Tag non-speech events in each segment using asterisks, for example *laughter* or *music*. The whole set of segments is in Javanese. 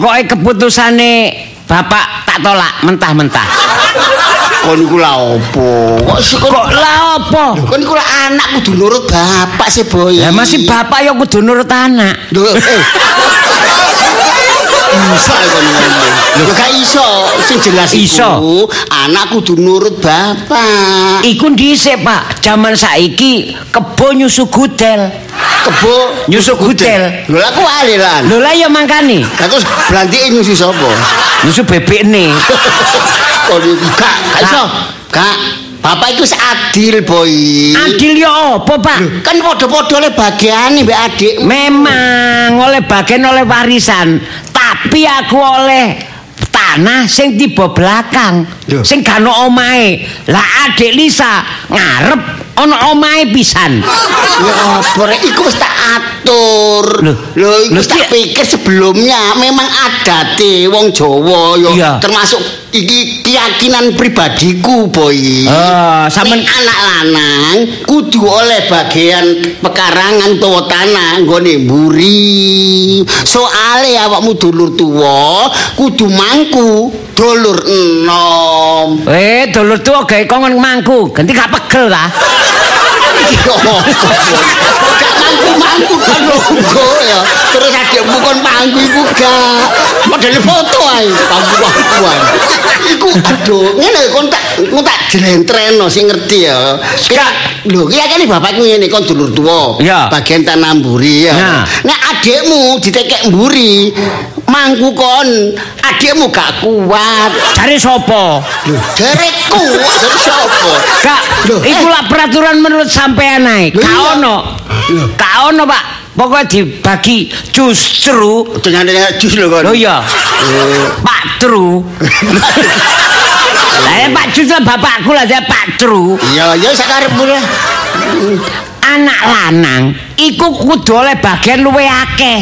Pokoke keputusane Bapak tak tolak mentah-mentah. Kon iku lha opo? Kok Kok lah apa? Kon iku lha anak kudu nurut bapak sih, Boy. Lah masih bapak ya kudu nurut anak. Lho, eh. Bisa kon ngomong. Lho gak iso, sing jelas Iso. iku anak kudu nurut bapak. Iku dhisik, Pak. Jaman saiki kebo nyusu gudel. Kebo Nyusu gudel. Lho aku wale lan. Lho lah ya mangkane. Lah terus berantike nyusu sapa? Nyusu bebek nih. Kon iku gak iso. Gak. Bapak itu adil, Boy. Adil ya apa, Pak? Kan padha-padha oleh bagiane mbek adik. Memang oleh bagian oleh warisan, tapi aku oleh tanah sing tiba belakang, Lho. sing gak ono omahe. Lah adik Lisa ngarep ono omahe pisan. Ya apa iku wis tak atur. Loh. Lho iku wis tak ki- pikir sebelumnya memang adate wong Jawa ya Iya. termasuk iki keyakinan pribadiku boy. Oh, sampean- anak lanang kudu oleh bagian pekarangan utawa tanah nggone mburi. Soale awakmu dulur tuwa kudu mangku dulur enom. Eh, dulur tuwa gawe kongon mangku, ganti gak pegel ta? *laughs* mangku-mangku kan logo ya. Terus adikmu kon mangku iku gak. Model foto ae mangku-mangkuan. Iku aduh, ngene kon tak kon tak jlentreno sing ngerti ya. Kak, lho iya kan bapakku ngene kon dulur tuwa. Bagian tanah mburi ya. Nek adikmu ditekek mburi, mangku kon adikmu gak kuat. Cari sopo? Derekku, dari? Kak, Loh, iku eh. lah peraturan menurut sampean ae. Loh, Gak iya. ono. Loh. Gak ono, Pak. Pokoknya dibagi justru Dengan jus lho kon. Loh iya. Pak Tru. Lah Pak Tru lah bapakku lah saya Pak Tru. Iya, ya sakarepmu lah. Anak lanang iku kudu oleh bagian luwe akeh.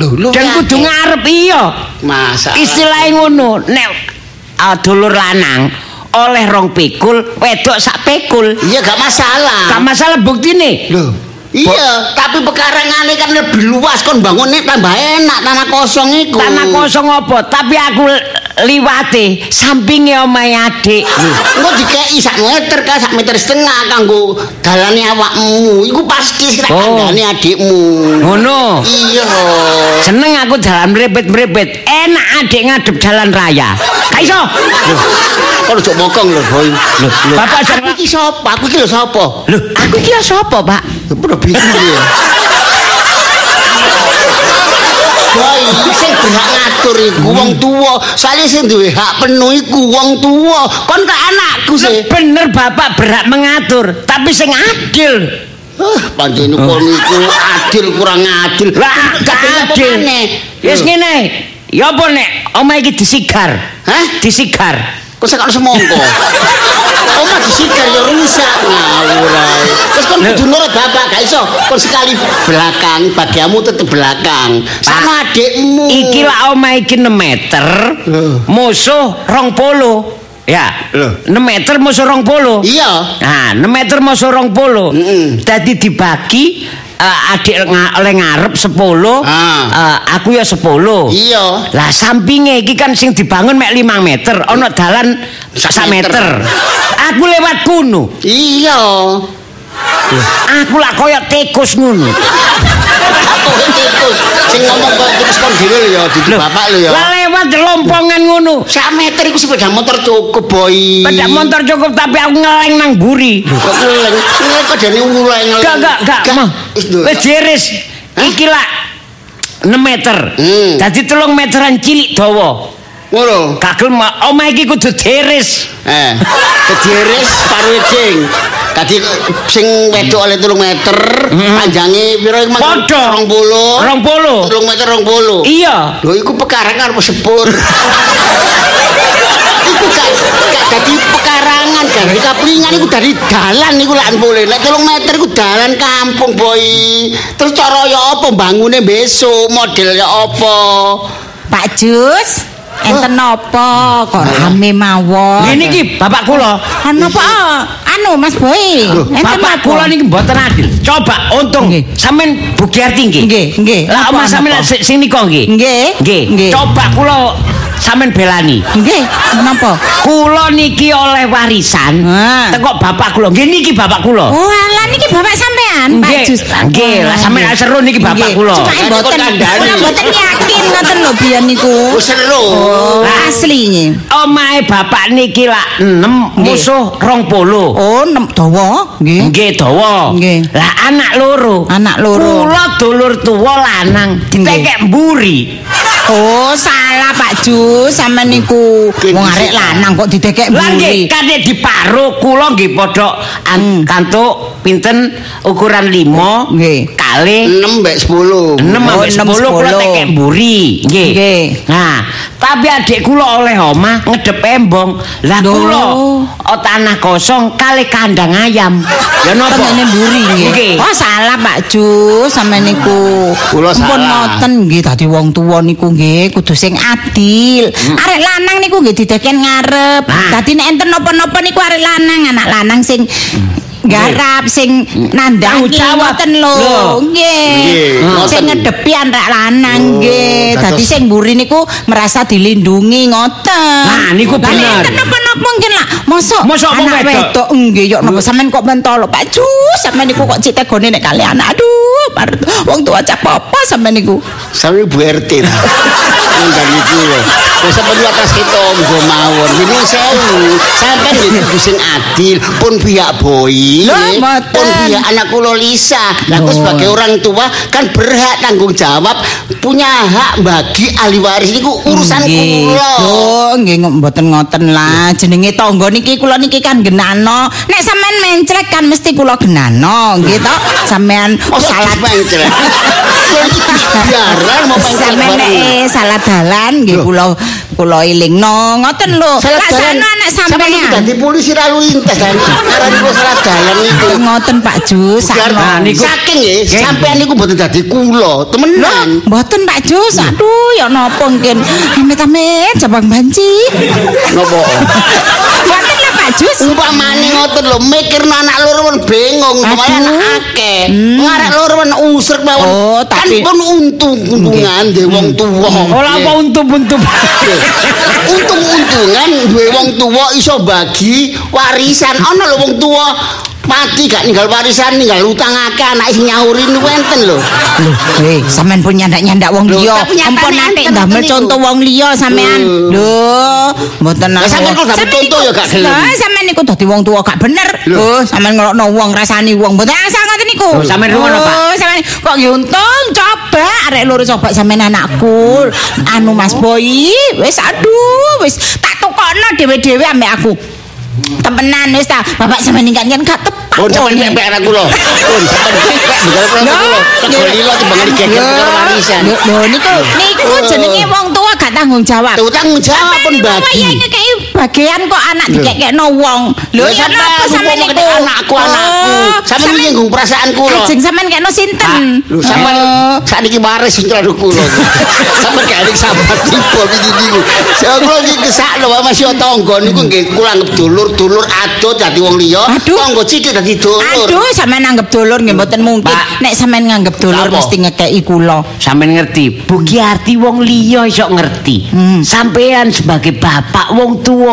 Lho, lho. Dan kudu ngarep iya. Masa. Istilahnya ngono, nek ah, dulur lanang oleh rong pikul, wedok sak pikul. Iya gak masalah. Gak masalah buktine. Loh. Iya, tapi pekarangane kan lebih luas kon bangunnya tambah enak tanah kosong iku. Tanah kosong apa? Tapi aku liwate sampinge omahe adik. Engko dikeki sak meter ka sak meter setengah kanggo dalane awakmu. Iku pasti Oh. kandhane adikmu. Ngono. Iya. Seneng aku jalan merepet-merepet. Enak adik ngadep jalan raya. Gak iso. Kon ojo mokong lho, Boy. Lho, lho. Bapak aku jangan- iki sapa? Aku iki lho sapa? Loh, aku iki sapa, Pak? Udah bingung ya. Boy, sing berhak ngatur iku wong tuwa. Soale sing duwe hak penuh iku wong tuwa. Kon tak anakku sih. Bener Bapak berhak mengatur, tapi sing adil. Ah, pancen kon iku adil kurang adil. Lah, adil. Yes ngene. Ya apa nek omah iki disigar? Hah? Disigar. Kok sakal semongko? Omah disigar ya rusak ngawur ae. Terus kon kudu nurut bapak gak iso. Kon sekali belakang, bagiamu tetep belakang. Sama adikmu. Iki lah omah iki 6 meter. Musuh rong polo. Ya, Loh. 6 meter musuh rong polo. Iya. Nah, 6 meter musuh rong polo. Mm-mm. Dadi dibagi eh, adik oleh ngarep 10, Ah. eh, aku ya 10. Iya. Lah sampinge iki kan sing dibangun mek 5 meter, ana dalan sak meter. meter. Aku lewat kuno. Iya. Aku lah koyo tikus ngono. Aku tikus. Sing ngomong kok tikus kon dhewe lho ya, di bapak lho ya. Lah lewat lompongan ngono. Sak meter iku sepeda motor cukup, boy. Sepeda motor cukup tapi aku ngeleng nang buri. Kok keleng. Ini kok dene uleng. Gak gak gak. Wis diiris. Iki lah 6 meter. Hmm. Dadi 3 meteran cilik dawa. Ngono. Kagel mah omah iki kudu diiris. Eh, kediris paru weding. Tadi sing wedok oleh 3 meter, panjange piro iku? Mang? Padha. 20. 20. 3 meter 20. Iya. Lho iku pekarangan apa sepur? *laughs* iku gak gak dadi pekarangan, gak dari kaplingan iku dari dalan iku lak boleh. Nek 3 meter iku dalan kampung, boy. Terus cara ya apa bangune besok, model ya apa? Pak Jus, Enten napa kok rame mawon? Ngene iki bapak kula. Ana apa? Anu Mas Boy. Enten Bapak kula niki mboten adil. Coba untung Nggih. sampean Bugiarti nggih. Nggih, nggih. Lah Mas sampean sing nika. Nggih. Nggih. Nggih. Coba kula sampean belani. Nggih, napa? Kula niki oleh warisan Ah. teko bapak kula. Nggih niki bapak kula. Oh, alah niki bapak sampean, Pak. Jus. Lah, nggih, lah sampean seru niki bapak kula. Cuma mboten, kula mboten yakin ngoten lho biyen niku. Oh, seru. Oh, asli nggih. Omahe bapak niki lak 6 Nggih. musuh 20. Oh, nem dawa nggih. Nggih dawa. Nggih. Lah anak loro. Anak loro. Kula dulur tuwa lanang ditekek mburi. Oh, salah Pak Jus sampean niku. Wong arek lanang kok didekek Lah nggih mburi. kadek diparo kula nggih padha an- Hmm. kantuk pinten ukuran 5 Nggih. kali 6 mbek 10. 6 Oh, sampai 10 enam, kula tekek mburi nggih. Nggih. Nah, tapi adik kula oleh omah ngedep embong. Lah kula oh, tanah kosong kali kandang ayam. Ya napa? Temene mburi nggih. Oh, salah Pak Jus sampean niku. Kula salah. ngoten nggih dadi wong tuwa niku nggih kudu sing adil. Arek lanang niku nggih dideken ngarep. Nah. Dadi nek enten napa-napa niku arek lanang, anak lanang sing garap sing jawab. ngoten lho. Nggih. Sing ngedepi anak lanang Oh, nggih. Dadi sing mburi niku merasa dilindungi ngoten. Nah, niku bener. napa-napa mungkin lah. Mosok Mosok anak wedok. nggih yo napa sampean kok mentolo Pak Jus sampean niku kok cek tegone nek kali anak aduh wong tua cak apa sampean niku Sami Bu RT lah. *laughs* Ngundang iki lho. Wis atas kita nggo mawon. Ini sewu. Nggih kudu sing adil pun pihak boy, pun pihak anak kula Lisa. Lah aku sebagai orang tua kan berhak tanggung jawab punya hak bagi ahli waris niku urusan kula. Oh, nggih ng- mboten ngoten lah. Jenenge tangga niki kula niki kan genano. Nek sampean menclek kan mesti kula genano, nggih to? Sampean Oh, salah *laughs* iki biaran mau nek bareng. eh, salah dalan nggih kula kula ilingno. Ngoten lho. Lak sana anak Sampeyan niku sampean. dadi polisi lalu lintas dan arep kula salah dalan niku. Ngoten Pak Jus. Biar sakno. Nah, niku- saking nggih, Nggih. sampean niku mboten dadi kula, temenan. Mboten Pak Jus. Aduh, ya napa mungkin amit-amit jabang banci. Napa? Jus. Umpamane ngoten lho, mikirno anak loro men bingung, umpamane Aduh. anak akeh. Ngarek loro men usrek mawon. Oh, kan tapi- pun untung untungan dhewe wong tuwa. Ora apa untup-untup. *laughs* Untung-untungan duwe wong tuwa iso bagi warisan. Ana lho wong tuwa mati gak ninggal warisan, ninggal utang akeh anak sing nyauri niku enten lho. Loh, hei, sampean pun nyandak-nyandak wong Loh, liya. Ampun nanti enten ndamel contoh wong liya sampean. Loh. Lho, mboten Lah, sampean kok Sampean contoh ya gak gelem. Lah, sampean niku dadi wong tuwa gak bener. Loh, sampean ngelokno wong rasani wong. Mboten asal ngoten niku. Loh, sampean rungono, Pak? Oh, sampean kok nggih untung coba arek loro coba sampean anakku. Anu Mas Boy, wis aduh, wis tak tukokno dhewe-dhewe ambek aku. Temenan wis ta, bapak sampean ningkat gak tepak. Pun sampean wonge. pek anak kula. Pun pek begal anak kula. Tegol lilo timbang digeger karo warisan. Lho, niku niku jenenge wong tua gak tanggung jawab. Tanggung jawab pun Sampeyan bagi. Kaya ngekeki bagian kok anak dikekekno wong. Lho Lho ya napa sampean ngomong niku? anakku anakku. Oh, Sampeyan nyinggung perasaan kula. Ajeng sampean kekno sinten? Lho sampean Oh. sakniki waris karo kula. Sampeyan gak ada sahabat tipe iki niku. Saya kula iki kesakno wae masih tangga niku nggih kula anggap dulur-dulur adot dadi wong liya. Tangga sithik dadi dulur. Aduh, sampean anggap dulur nggih mboten mungkin. Nek sampean nganggep dulur mesti ngekeki kula. Sampeyan ngerti, Bugi arti wong liya iso ngerti. Hmm. Sampeyan sebagai bapak wong tuwa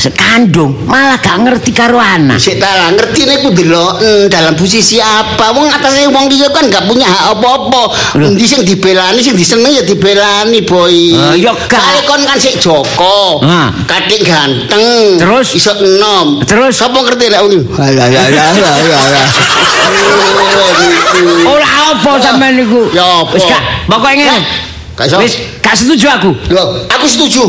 sekandung malah gak ngerti karo anak. Sik ta ngerti niku deloken dalam posisi apa. Wong atase wong liya kan gak punya hak apa-apa. Endi sing dibelani sing diseneng ya dibelani, boy. Ah, ya gak. Kon kan sik Joko. Ah. Kadek ganteng. Terus? iso enom. Terus? sapa ngerti lek ngono? Alah, alah. Oh, niku. Ora apa sampeyan niku. Ya apa? Wis gak, pokoke ngene. Wis gak setuju aku. Lho, aku setuju.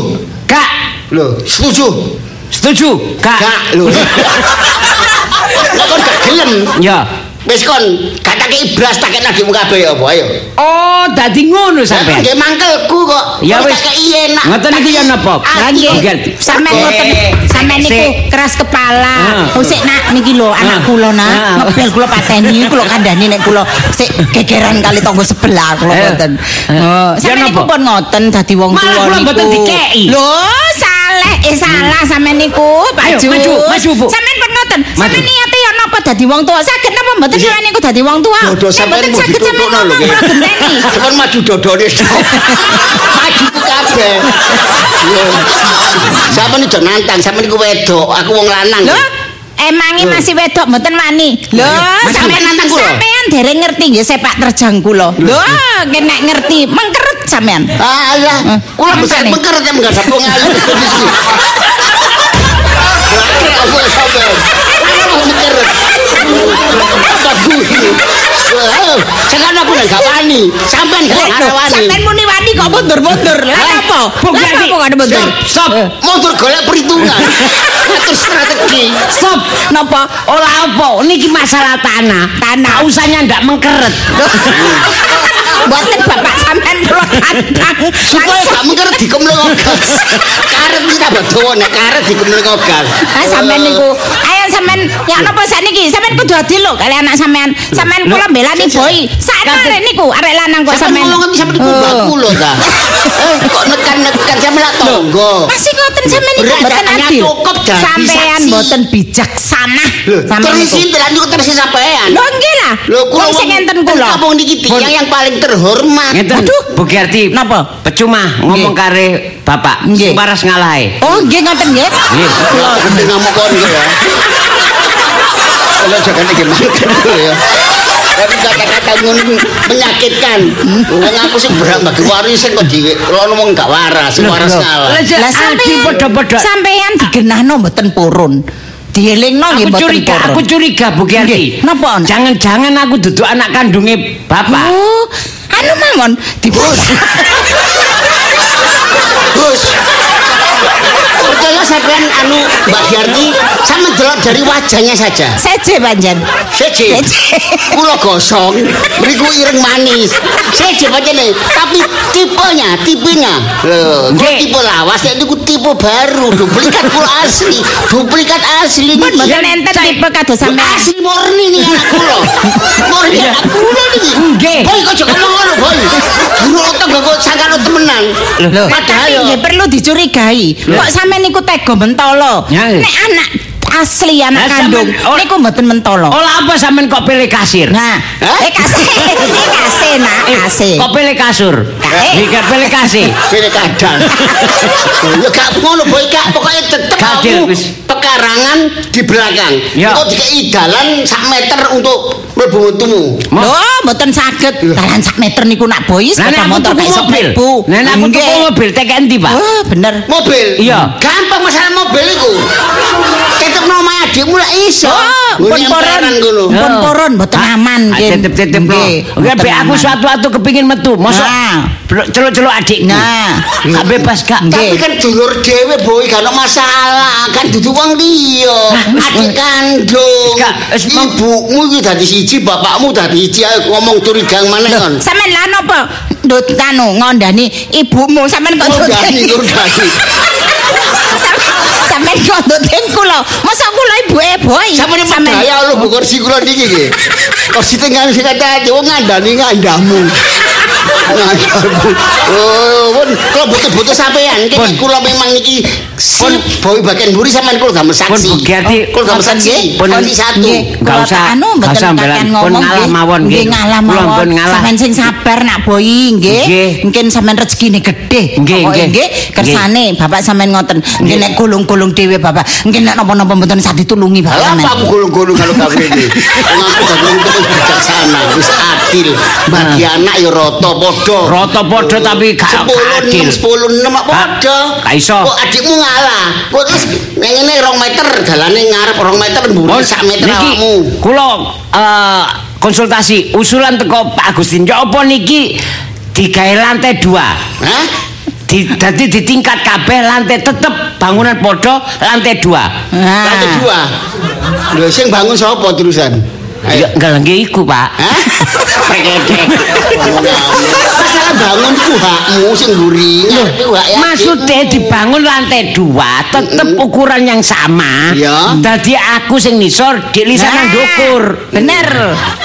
Gak Lho, setuju. setuju. Gak. Gak lho. *laughs* Lah kon gak gelem. Ya. Wis kon gak kei blas tak kei adikmu kabeh apa ayo. Oh, dadi ngono sampean. nggih mangkelku kok. Ya wis. tak kei enak. Ngoten iki ya napa? Nggih, sampean Oke. ngoten, sampean niku keras kepala. Ah. Oh sik nak niki lho anak Ah. kula nak, Ah. ngebel kula pateni kula kandhani nek kula sik gegeran kali tangga sebelah kula Eh. ngoten. Eh. Oh, Ya sampean niku pun ngoten dadi wong Malah tuwa kula niku. mboten dikeki. Lho, salah eh salah sampean niku, Pak Jus. maju, maju, Bu. Sampean pun ngoten. Maju. Sampean niate ya napa dadi wong tuwa? Saged napa mboten sampean niku dadi wong Nek mboten mau saged sampean ditutupno lho. ngomong kula genteni. Sampeyan maju dodone. *laughs* Maju kabeh. Sampeyan ijo nantang, sampeyan iku wedok, aku wong lanang. Lho, emangnya masih wedok mboten wani. Lho, Mas, sampean nantang kula. Sampean dereng ngerti nggih sepak terjang kula. Lho, kena ngerti, mengkeret sampean. Alah, Eh, kula bisa makane. mengkeret yang enggak ada ngali *laughs* Sekarang aku enggak wani. Sampean gak Lho, wani. Sampean muni wani kok mundur-mundur. Lah apa? Bu, Lah Ganti. apa kok ada mundur? Stop. Motor golek perhitungan. Atur strategi. Stop. Napa? Olah apa? Niki masalah tanah. Tanah. Gak usahnya ndak mengkeret. Mboten bapak sampean kula kandang. Supaya gak mengkeret dikemleng ogas. Karet kita betul nek karet dikemleng ogas. Ah sampean niku, ayo sampean ya napa sakniki? Sampean kudu adil lho kali anak sampean. Sampean kula belani boy. Sakno Kate- arek niku, arek lanang kok Sampeyan sampean. ngomong ngerti sampeyan iku Oh. mbakku lho ta. Eh kok nekan-nekan sampeyan lak tonggo. Masih ngoten sampean niku mboten adil. Sampean mboten bijaksana. Sampean terus sinten niku terus sampean. Lho nggih lah. Lho kula sing enten kula. Kampung niki tiyang yang paling terhormat. Ngeten. Aduh. Bu Gerti. Napa? Percuma ngomong kare Bapak. Waras ngalahe. Oh nggih ngoten nggih. Nggih. Kula gede ngamuk kon ya. Kalau jangan iki mangkel ya. Tapi kata-kata ngono menyakitkan. Wong aku sing berak bagi warisan kok di kalau ngomong gak waras, waras ngalah. Lah, sampean padha-padha. sampean digenahno mboten purun. Dielingno nggih Aku mboten curiga, purun. aku curiga Bu. Nggih, napa? Jangan-jangan aku duduk anak kandungnya Bapak. Oh, anu mawon dipus. Gus. Percaya sampean anu Mbak Giarti sama delok dari wajahnya saja. Seje panjen. Seje. Kula gosong, mriku ireng manis. Seje pancene, tapi tipenya, tipenya. Lho, tipe lawas nek niku tipe baru, duplikat kula asli. Duplikat asli Pun mboten enten tipe kados sampean. Asli murni nih anak kula. Murni anak kula niki. Nggih. Boy kok ngono, boy. Kok sangkano temenan. Padahal nggih perlu dicurigai. Kok sampean niku tega mentolo? Nek anak asli anak Lah, kandung oh. niku mboten mentolo. Olah apa sampean kok pilih kasir? Nah, eh kasih, *laughs* eh kasih nak, kasih. Kok pilih kasur? Nika pilih kasih. Pilih kadang. ya gak ngono boy kak, pokoknya tetep kamu pekarangan di belakang. Ya. Dikei dalan sak meter untuk mlebu untumu. Mo- Loh, mboten saged. Dalan sak meter niku nak boy sepeda motor gak iso mobil. mlebu. Nek aku tuku Nggih. mobil tek endi, Pak? Oh, bener. Mobil. Iya. Gampang masalah mobil iku. Tetep nomor adikmu lah iso. Oh, pun Ngene poron. emperan ngono. Ya. Pun poron mboten Ah, aman ah, nggih. Titip-titip no. Nggih, Oke, aku aman. suatu-suatu kepingin metu. Mosok blok- celuk-celuk adikku. Nah. Gak bebas gak? Nggih. Tapi kan dulur dhewe boy gak ono masalah. Kan dudu wong liya. Adik kandung. Gak, Ibumu iki dadi siji, bapakmu dadi siji. Ngomong turigang maneh kon. Sampeyan lan apa? Ndut anu ngondani ibumu sampeyan kok. Ngondani, ngondani. *laughs* *laughs* Sampeyan kok ndut kula. Masa kula ibuke boy. Sampeyan medaya lho bu kursi kula niki nggih. Kursi tengah sing kata wong ngandani ngandamu. Ngandamu. Oh, pun kula butuh-butuh sampean. Kene kula memang iki si Pun. boy bagian mburi sampean kula gamen Pun saksi. Bu Gerti. Kula gamen Ngoten saksi. nggih. Pun nanti satu. Gak usah, anu gak mboten usah kakean belan. Pun ngomong ngalah mawon, nggih. Nggih ngalah mawon. pun ngalah. Sampeyan sing sabar nak boy nggih. Mungkin sampeyan rezekine gede. Nggih, Pokoke nggih. nggih kersane bapak sampeyan ngoten. Nggih nek gulung-gulung dhewe bapak. Nggih nek napa-napa mboten sak ditulungi bapak Lah apa aku gulung-gulung kalau gawe ini? Wong aku dadi wong terus bijaksana, wis adil. Bagi anak ya rata padha. Rata padha tapi gak sepuluh adil. enam sepuluh enam apa Hah? ada Gak iso. kok adikmu ngalah kok terus ini rong meter jalannya ngarep rong meter Oh, mburi sak meter niki awakmu Kula eh, konsultasi usulan teko Pak Agustin. Ya apa niki digawe lantai dua? Hah? Di, dadi ditingkat kabeh lantai tetep bangunan podo lantai dua. Nah. lantai dua lho sing bangun sapa terusan Ya ngelengge iku, Pak. Hah? *laughs* Masalah bangun ku hakmu sing yakin. Maksudnya dibangun lantai dua tetep ukuran yang sama. Iya. Dadi aku sing nisor di lisan nang Nah, ndukur. Bener.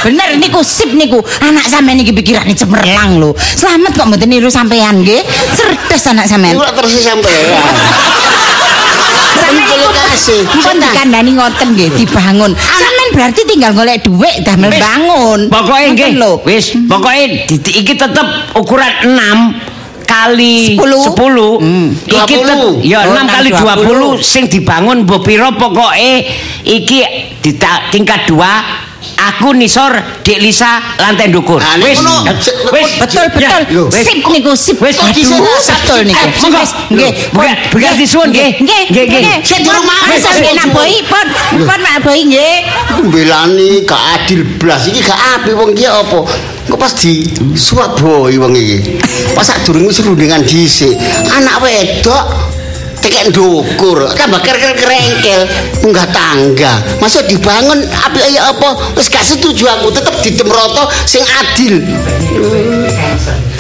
Bener niku sip niku. Anak sampean iki pikirane cemerlang lho. Selamat kok mboten niru sampean nggih. Cerdas anak sampean. Iku lak terus sampean. Terima kasih. Pun dikandani ngoten nggih dibangun. Sampeyan berarti tinggal golek dhuwit damel Wis, bangun. Pokoknya nggih, wis, di- di- iki tetep ukuran 6 kali Sepuluh. 10. Hmm. Iki 20. tet- ya Oh, 6 kali 20. 20 sing dibangun mbok pira pokoke iki di tingkat 2 aku nisor Dik Lisa lantai ndukur. Ah, Wis, wis, Betul betul. Sip niku sip. Wis, Aduh, betul niku. Wis, nggih. Buka- buka disuwun, nggih. Nggih, Nggih. Sik Durung mau, Wis wis, sampeyan wis. nak boi, pon. Pon mak boi nggih. Belani gak adil blas iki gak apik wong iki apa? Kok pas di Surabaya wong iki. Pas sak durung wis rundingan dhisik. Anak wedok tekek ndukur, tambah kerengkel munggah tangga. Masa dibangun apik ya apa? Wis gak setuju aku tetep ditemroto sing adil.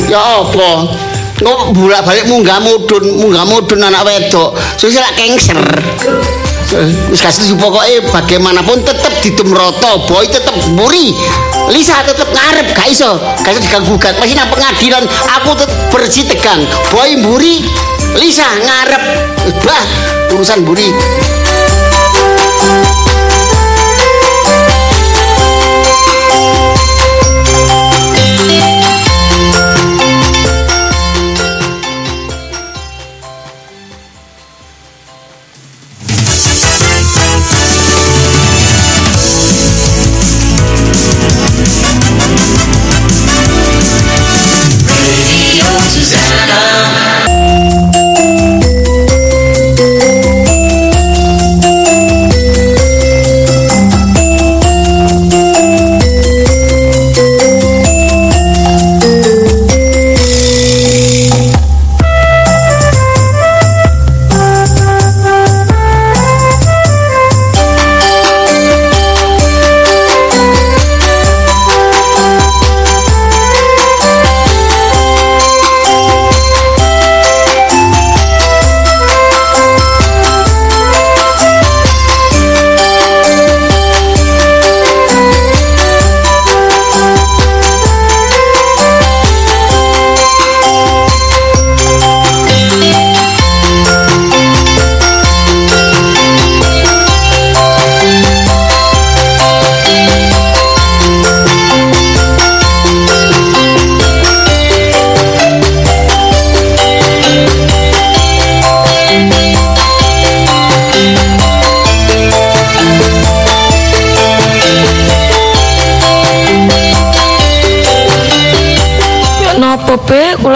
Ya apa? Kok bolak-balik munggah mudun, munggah mudun anak wedok. Sesuk lak kengser. Wis gak setuju pokoke bagaimanapun tetep ditemroto, boy tetep mburi. Lisa tetep ngarep gak iso, gak iso diganggu gugat. Masih nang pengadilan aku tetep bersih tegang. Boy mburi, Lisa ngarep. Bah, urusan mburi.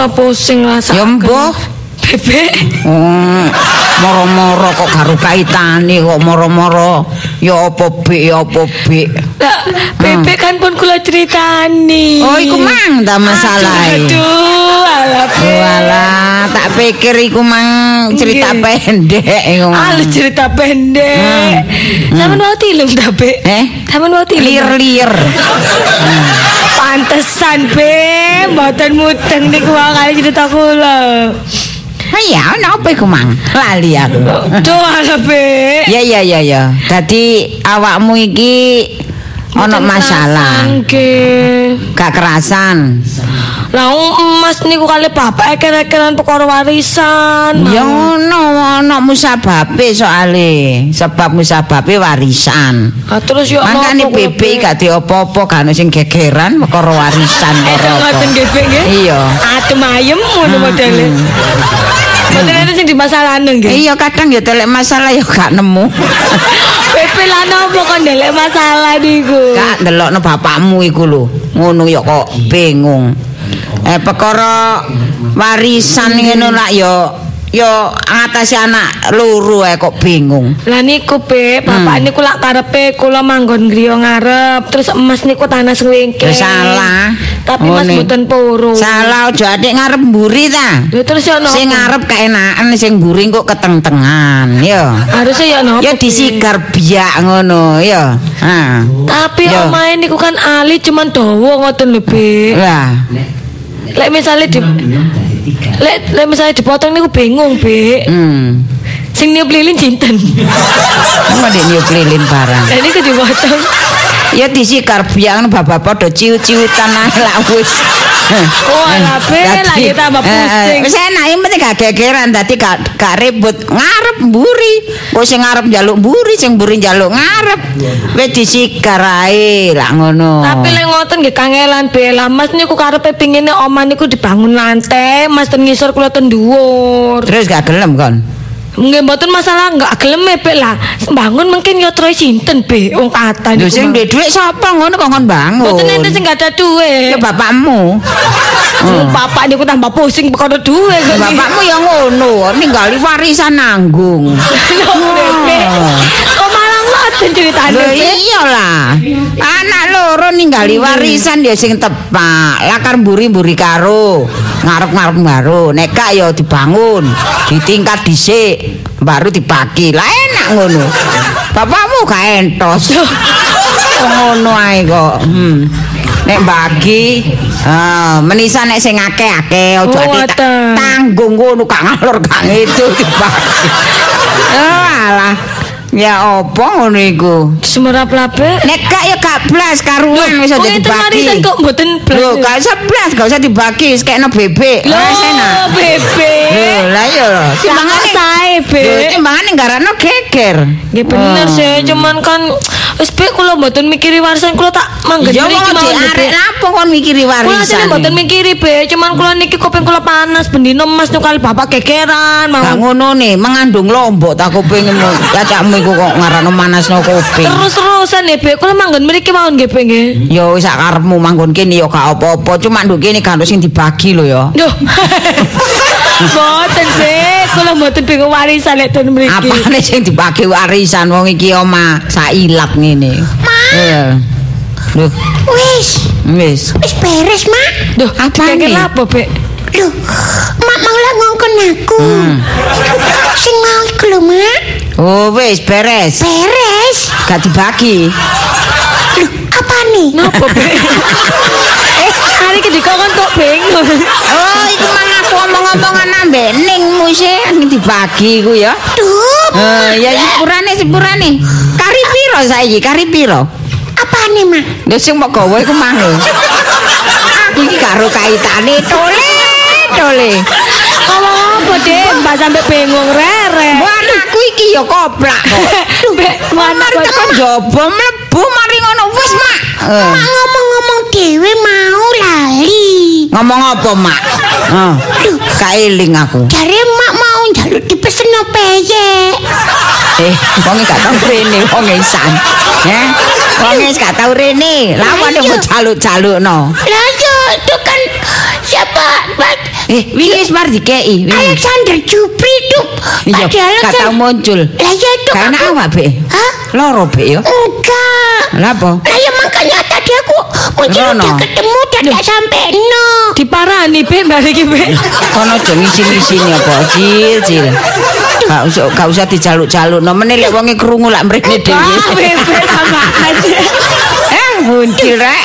Kula pusing rasa. Ya mbah. Bebek. Hmm, moro-moro kok karo kaitane kok moro-moro. Ya apa bik ya apa bik. Lah, bebek kan pun kula ceritani. Oh iku mang ta masalah. Aduh, aduh alah. Walah, tak pikir iku mang cerita Nggih. pendek iku. Alah cerita pendek. Sampeyan mau tilem ta? Eh? Sampeyan mau ta? Lir-lir. Pantesan, Mboten mudeng niku wae kali cerita kula. Ha ya, ono apa iku mang? Lali aku. Duh, alah, Be. Ya ya ya ya. Dadi awakmu iki Mboten masalah. nggih. Gak kerasan. Lah emas niku kali bapak eker-ekeran perkara warisan. Ya ono ono musababe soale. Sebab musababe warisan. Ah, terus yo Mangkane napa kula, bebek gak diopo-opo gak ono sing gegeran perkara warisan *laughs* ora ngoten Bek, nggih. Iya. Adem ayem ngono modele. Mboten enten sing dimasalahno nggih. Iya kadang ya telek masalah ya gak nemu. *laughs* Pepe lah nopo kok ndelek masalah niku. Gak ndelokno bapakmu iku lho. Ngono ya kok bingung. Eh perkara warisan ngono lak ya yo ngatasi anak loro ae kok bingung. Lah niku Be, bapak Hmm. niku lak karepe kula manggon griya ngarep, terus emas niku tanah sewingke. Ya salah. Tapi Mas Ngene. mboten purun. Salah aja adik ngarep mburi ta. Lha terus ya napa? Sing ngarep keenakan sing mburi kok keteng-tengan yo. Harusnya ya napa? Ya Be? disigar biak ngono ya. Ha. Tapi Ya. omahe niku kan ali cuman dawa ngoten lho, Be. Lah, Lek misalnya di Lek lek misalnya dipotong niku bingung, Be. hmm. Sing niup lilin jinten. Apa dek niup lilin barang? Lah niku dipotong. Ya disigar biak ngono bapak padha ciut-ciutan ae lah wis. *laughs* Oh, Dadi, lagi tambah eh, pusing. Wis enak yang penting gak gegeran dadi gak gak ribut ngarep mburi. Kok sing ngarep njaluk mburi, sing mburi njaluk ngarep. Wis disigar ae lah ngono. Tapi lek ngoten nggih kangelan Be. Lah Mas niku karepe pingine omah niku dibangun lantai, Mas ten ngisor kula ten dhuwur. terus gak gelem kon. Nggih mboten masalah enggak gelem Be lah. Bangun mungkin ya troy sinten Be wong kata Lho sing duwe dhuwit sapa ngono kok kon bangun. Mboten enten sing gak ada duwe. Ya bapakmu. Wong Bapak niku tambah pusing perkara kok. Bapakmu ya ngono, ninggali warisan nanggung. Lho, ninggali warisan ya sing tepak. Lakar mburi-mburi karo, ngarep-ngarep karo. Nek gak ya dibangun, ditingkat dhisik, baru dibagi. Lah enak ngono. Bapakmu gak entos. ngono ae kok. Hmm. Nek bagi, ah, menisa nek sing akeh-akeh aja Oh, tanggung ngono gak ngalor gak itu dibagi. Oh, alah. Ya apa ngono iku? Sumerap lah Be. Nek gak ya gak blas karuan wis Kok enten dibagi. warisan kok mboten blas? Lho, gak usah blas, gak usah dibagi, kena bebek. Lho, Wis enak. Bebe. Lho, lah lho. Timbangane sae, Be. Lho, timbangane garano geger. Nggih bener Oh. sih, cuman kan wis Be kula mboten mikiri warisan kula tak manggen Ya mriki mawon, arek Be. lapo kon mikiri Kula warisan. asline mboten mikiri be, cuman kula niki kuping kula panas bendino Mas nyukali bapak gegeran Gak mawon. ngono nih, mengandung lombok tak kupingmu. Cacakmu iku kok ngarano manasno kuping. Terus-terusan ya be, kula manggen mriki mawon nggih be nggih. Ya wis sak karepmu manggon kene ya gak apa-apa, cuma nduk kene ono sing dibagi lho ya. Duh. *laughs* Mboten be, kula mboten bingung warisan lek ten mriki. Apane sing dibagi warisan wong iki oma sailat ngene. Iya. Lho, Wis, wis. wis beres, Mak. Duh, Apane? dikekek apa be? Loh, Mak malah ngongkon aku. Sing mau iku lho, Mak. Oh, wis beres. Beres. Gak dibagi. Loh, apa nih? Napa be? eh, *laughs* hari iki dikongkon kok bingung. Oh, iku mang aku omong-omongan dibagi iku ya. Duh, Eh, ya sepurane sepurane. Kari piro saiki? Kari piro? apa nih, Mak? Lha sing mau gawe iku mang. Aku iki karo kaitane tole tole. Ngomong apa deh, mbak sampe bingung rere. Wah, anakku iki ya koplak kok. Be, mana Mari tekan jaba mlebu mari ngono wis, Mak. Mak ngomong-ngomong dewe mau lali. Ngomong apa, Mak? Heeh. Kaeling aku. Jare Mak mau njaluk dipesen peyek. Eh, wong gak tau rene wong isan. Ya. Wong gak tau rene. Lawane mau jaluk-jalukno. Lah yo, itu kan siapa? Pak Eh, wingi wis bar dikeki. Alexander Jupri tuh. Iya, gak tau muncul. Lah ya itu Karena aku- awak, Be. Hah? Loro, Be ya. Enggak. Lah apa? Lah ya makanya aku Rono. udah ketemu dan gak sampai no. Diparani be, mbak iki be. Kono aja ngisi-ngisini apa, Cil, Cil. Gak usah gak usah dijaluk-jaluk. No meneh lek wonge krungu lak mrene Ah, dhewe. bebe sama aja. Eh, muncul rek.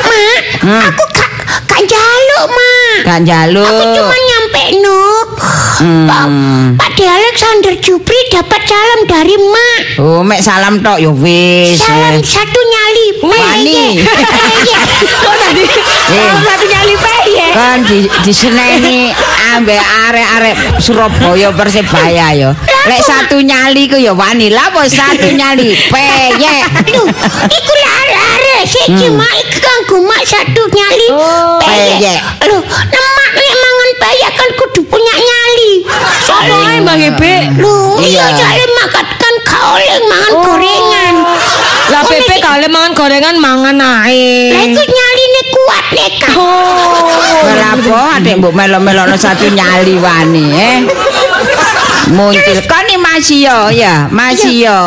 Mak, Hmm. aku gak gak jaluk, Mak. Gak Aku njaluk. cuma nyampe Pak, Hmm. Pak De Alexander Jupri dapat salam dari Mak. Oh, mek salam tok ya wis. Salam eh. satu nyali. Wani. Peyek. *laughs* Kok tadi salah satu nyali peyek. kan di diseneni ambek arek-arek Surabaya Persebaya yo. Lek satu nyali ku ya wani. Lah satu nyali peyek. Aduh, iku lare-lare siji mak iki kanggo mak satu nyali. Oh, peyek. Lho, nemak nek peyek kan kudu punya nyali. Apa ae mbak be? Lho, iya Iya. soalnya makan kan gak oleh mangan gorengan. Lah Oh, bebe nek- kale mangan gorengan mangan Lah ae. iku nyaline kuat boneka. Oh. Berapa adek mbok melo-melono satu nyali wani eh. Muncul kan ini masih yo ya, masih yo.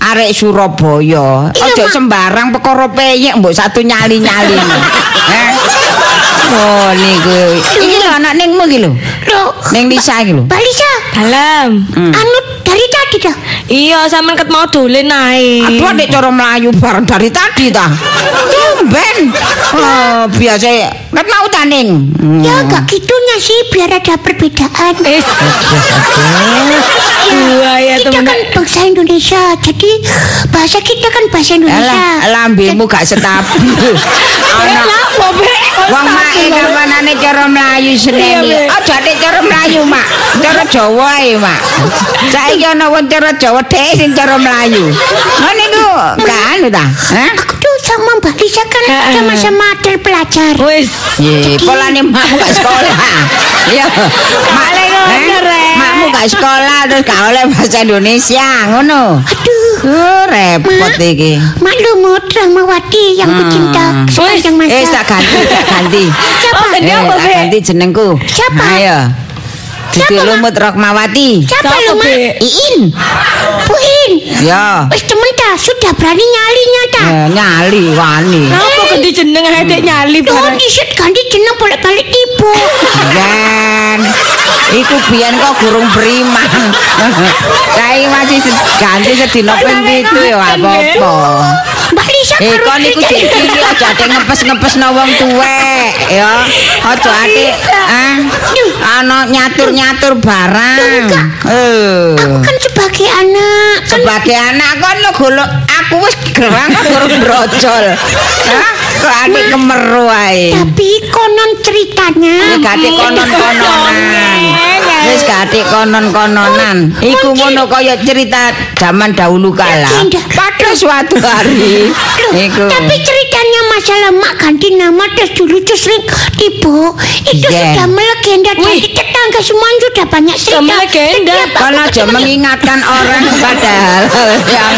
Arek Surabaya. Iya, Ojo sembarang perkara peyek mbok satu nyali-nyali. *laughs* eh. Oh niku. Iki lho anak ningmu iki lho. Ning Lisa iki lho. Mbak Lisa, Dalam. anu dari tadi dah. Iya, sampean ket mau dolen ae. Aduh adek cara melayu bareng dari tadi ta. Tumben. Oh, biasa kan mau taning. Hmm. Ya enggak gitunya sih biar ada perbedaan. Eh, Dua ya *laughs* kita temen. kan bangsa Indonesia, jadi bahasa kita kan bahasa Indonesia. Alah, lambemu gak stabil. *laughs* Ana wong make kapanane cara mlayu seneni. Iya, Be. Aja nek cara mlayu, Mak. Cara Jawa ae, Mak. Saiki ana wong cara Jawa dhek sing cara mlayu. Ngono niku gak anu ta? Hah? Aku tuh sama Mbak Lisa kan sama-sama terpelajar. Wis. Ye, polane makmu gak sekolah. *laughs* Iya. Mak bener, Rek. Makmu gak sekolah terus gak oleh bahasa Indonesia, ngono. Aduh, Oh, repot iki. maklum Rahmawati yang kucinta sepanjang masa. Eh, tak ganti, tak ganti. Siapa? Oh, Eh, tak ganti jenengku. Siapa? Ayo. Siapa? Lumut Rokmawati. Siapa Siapa, lu, Mak? Be? Iin. Bu In. Ya. Wis temen dah, sudah berani nyalinya dah. Eh, nyali wani. Napa ganti jeneng adek nyali Loh, bareng. disit ganti jeneng bolak-balik tipu. Jan. Iku biyen kok gurung beriman. Saiki masih ganti sedina ping pitu ya apa-apa. Mbak Lisa Eh kon iku iki aja ate ngepes-ngepesno wong tuwek ya. Aja ate ah ana nyatur-nyatur barang. Eh. Aku kan sebagai anak sebagai anak kon lo golok aku wis gerang kok gurung brojol. Hah? *laughs* Kok adik kemeru ae. tapi konon ceritanya Wis gati konon-kononan. Wis gati konon-kononan. Iku ngono kaya cerita zaman dahulu kala. Pada suatu hari Loh, iku. tapi ceritanya masalah mak ganti nama terus dulu tuh sering tipu itu Iya. sudah melegenda dari tetangga semuanya sudah banyak cerita Sudah melegenda. Kan aku aja mengingatkan orang pada hal yang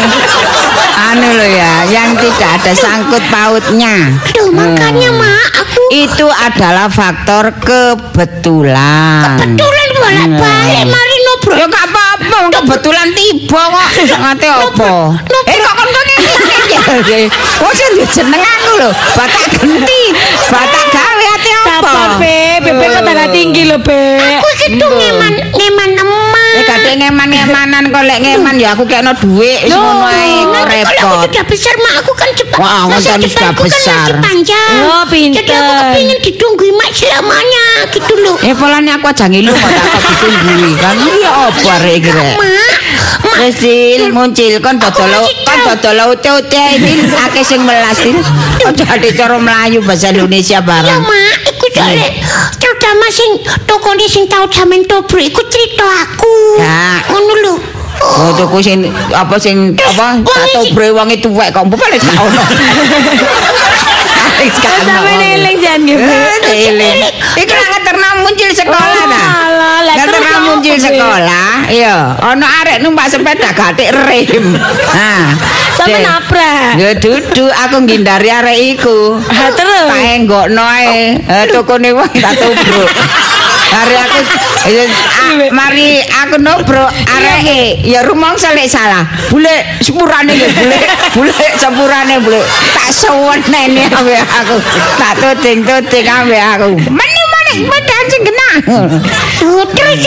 anu loh ya, yang tidak ada sangkut pautnya. Aduh makanya mak aku Itu adalah faktor kebetulan. kebetulan bolak balik mari nobro Ya gak apa-apa, kebetulan tiba kok. Ngate apa? Eh kok kon kok ngene. Kok sing jeneng aku lho, batak genti, batak gawe ate apa? Sabar, Be. Bebe kok tinggi lho, Be. aku gitu ngeman ngeman emak Eh gak ngeman-ngemanan kok lek ngeman ya aku kekno dhuwit wis ngono ae kok aku repot. sudah besar mak aku kan cepat Wah, masa ngoten sudah depanku kan besar. masih panjang Oh, pinter. jadi aku kepingin ditunggu mak selamanya gitu loh Eh polane aku aja ngilu kok tak kok ditungguhi kan. Iya apa arek iki rek? Wis muncil kon dodol kon dodol ute-ute ini akeh sing melas Sil. Aja ade cara Melayu bahasa Indonesia ya bareng. mak iku soalnya terutama sing tokone sing tau jamin tobro iku cerita aku Ya. ngono lho Oh, tuku sing apa sing apa wong tato iki- bre wong itu tuwek kok mbok paling gak ono. *laughs* Paling gak ono. Sampe eling jan nggih. Eh, eling. Iku lak ngeterno muncul sekolah ta. Alah, lah Ngeterno apa, muncul sekolah, iya. Ono arek numpak sepeda gatik rem. Nah, Sampe nabrak. Ya duduk aku ngindari arek iku. *laughs* Ha, terus? Tak enggokno ae. Eh tokone wong tak tubruk. Mari aku ah, mari aku nobrok areke ya rumangsa lek salah. Bule sepurane lho bule. Bule sepurane bule. Tak sewenene awe aku. Tak tuding-tuding awe aku. Mene mene medan sing kena. Loh, terus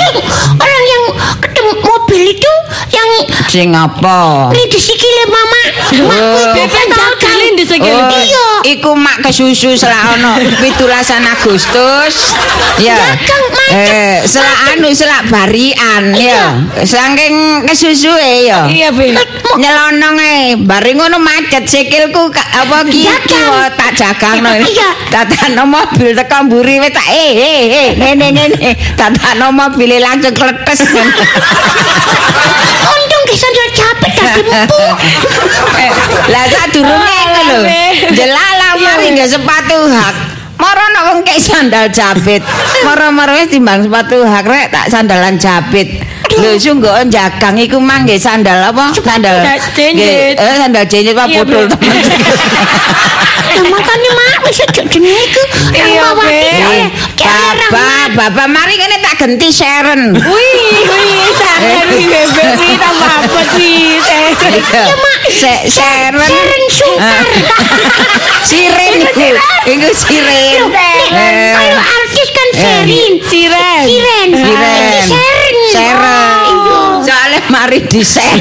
orang yang ketemu mobil itu yang Sing apa? ini di sikile mama makku Oh. Oh, Iya. iku mak kesusu selak ono 17 Agustus. Ya. Eh, selak anu selak barian ya. Saking kesusue ya. Iya, Be. Nyelonong e, bari ngono macet sikilku apa ki tak jagangno. Iya. Tatano mobil teko mburi wis tak eh eh eh ngene ngene. Tatano mobil langsung kletes. *laughs* untung ke sandal capek tadi empuk *laughs* Eh, Lah sadurunge iku lho. Alah, Be. Jelala mari nggak sepatu hak. Moro nek wong kek sandal jabit. Moro-moro wis timbang sepatu hak rek tak sandalan jabit. Lho sungguh jagang iku mang nggih sandal apa? Sandal. Nggih, Eh sandal jenyit apa Iya, bodol temen. Ya makanya mak wis jenenge iku. Iya, Bapak, bapak mari ngene tak genti Sharon. Wih, wih, sangat wih, bebek wih, tambah apa wih, teh. Iya, Se Sharon. Sharon Sungkar. Siren *laughs* iku. Iku siren. Eh, Kalau artis kan Sherin. Siren. Siren. Siren. Ini Sharon. Sharon. Soalnya mari di share.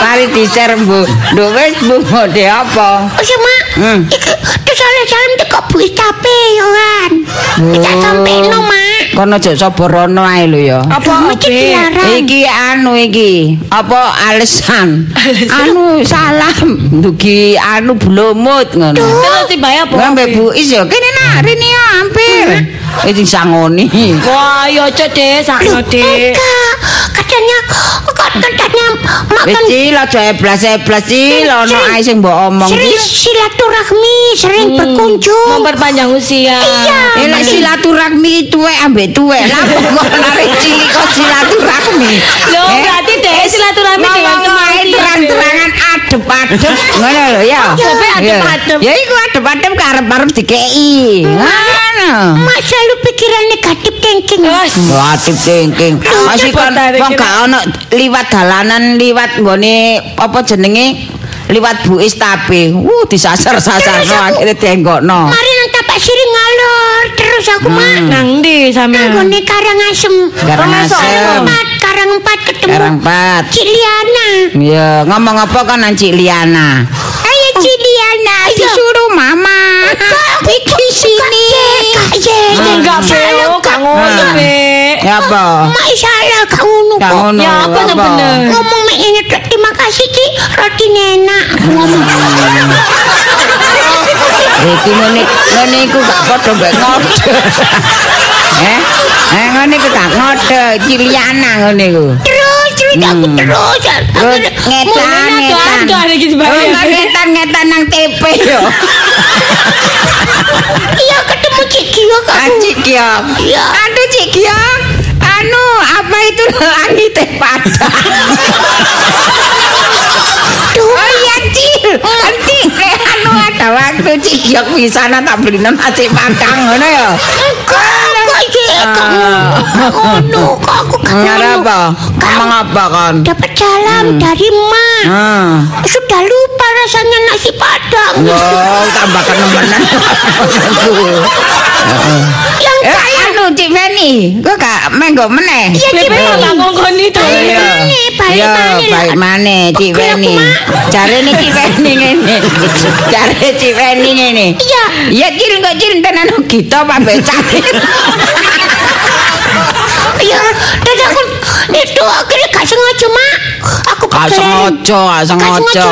mari di share Bu. Duh wis Bu mode apa? Oh mak. Hmm. Iku terus oleh salam teko Bu Istape yo kan. Tak sampai no mak. Kono aja sapa rono ae lho ya. Apa, Iki. Iki anu iki, apa alesan? Anu salam dugi anu blomut ngono. Terus tiba ya apa? Ngambe Bu Is ya kene nak rene ya hampir. Iki sangoni. Wah, ya deh, sakno deh. Enggak. Katanya kok katanya mak Wis kan Cil aja eblas-eblas Cil ono ae sing mbok omong Cil. silaturahmi, sering berkunjung. Memperpanjang usia. Iya. Eh lek silaturahmi tuwek ambek tuwek. Lah kok narik cilik kok silaturahmi. Loh, Eh? berarti deh silaturahmi dengan ngomong ae kematian. terang-terangan adep-adep ngono lho ya. Sampai adep-adep. Ya iku adep-adep karep-karep dikeki. Ngono. Mak selalu pikiran negatif thinking. Wes. Waduh thinking. Masih kan wong gak ono liwat dalanan liwat nggone apa jenenge liwat Bu Istape. Uh disasar-sasarno akhirnya tenggokno. Mari nang tapak siri ngalor terus aku mak. Nang ndi sampean? Nggone Karangasem. Karangasem. Karang empat, empat ketemu. Karang pat. Cik Liana. Ya, ngomong apa kan Cik Liana? Ayo Cik Liana, Disuruh mama. Iki sini. Kak ye. Enggak. Oh, ngono, Ah. Be. Ya apa? Mak salah kak ngono Gak kok. ngono. Ya, apa bener? Ngomong mek ini terima kasih Cik. Roti enak. Ngomong. Iki ngene ngene iku gak padha mbek ngode. *laughs* Eh? Eh ngene iku gak ngode, Cik Liana ngene iku. Terus terus aku terus. Terus ngetan ngetan. Ngetan ngetan nang TP yo. *laughs* Iya ketemu Cik Gio kak. Ah, Cik Giong. Iya. Aduh Cik Giong. Anu, apa itu *laughs* langit teh padang? Oh iya Cil, waktu Cik Giong bisa tak beli nasi padang ngono ya. Kok ye, kok ngono, kok ngono, kok aku ngono. apa? Ngomong apa kan? Dapat salam dari mak. Hmm. Sudah lupa rasanya nasi padang. Wow, tambah kenemenan. *laughs* Yang Eh, kaya. anu Cik Feni, kok gak menggo meneh? Iya, Cik Feni. Baik maneh, baik Iya, maneh baik mana Cik mak. Jarene Cik Feni ngene. Jare Cik Feni ngene. Iya. Iya Cil kok Cil tenan kita apa becak. Iya, dan aku itu akhirnya gak sengaja mak. Aku Gak sengaja, gak Gak sengaja.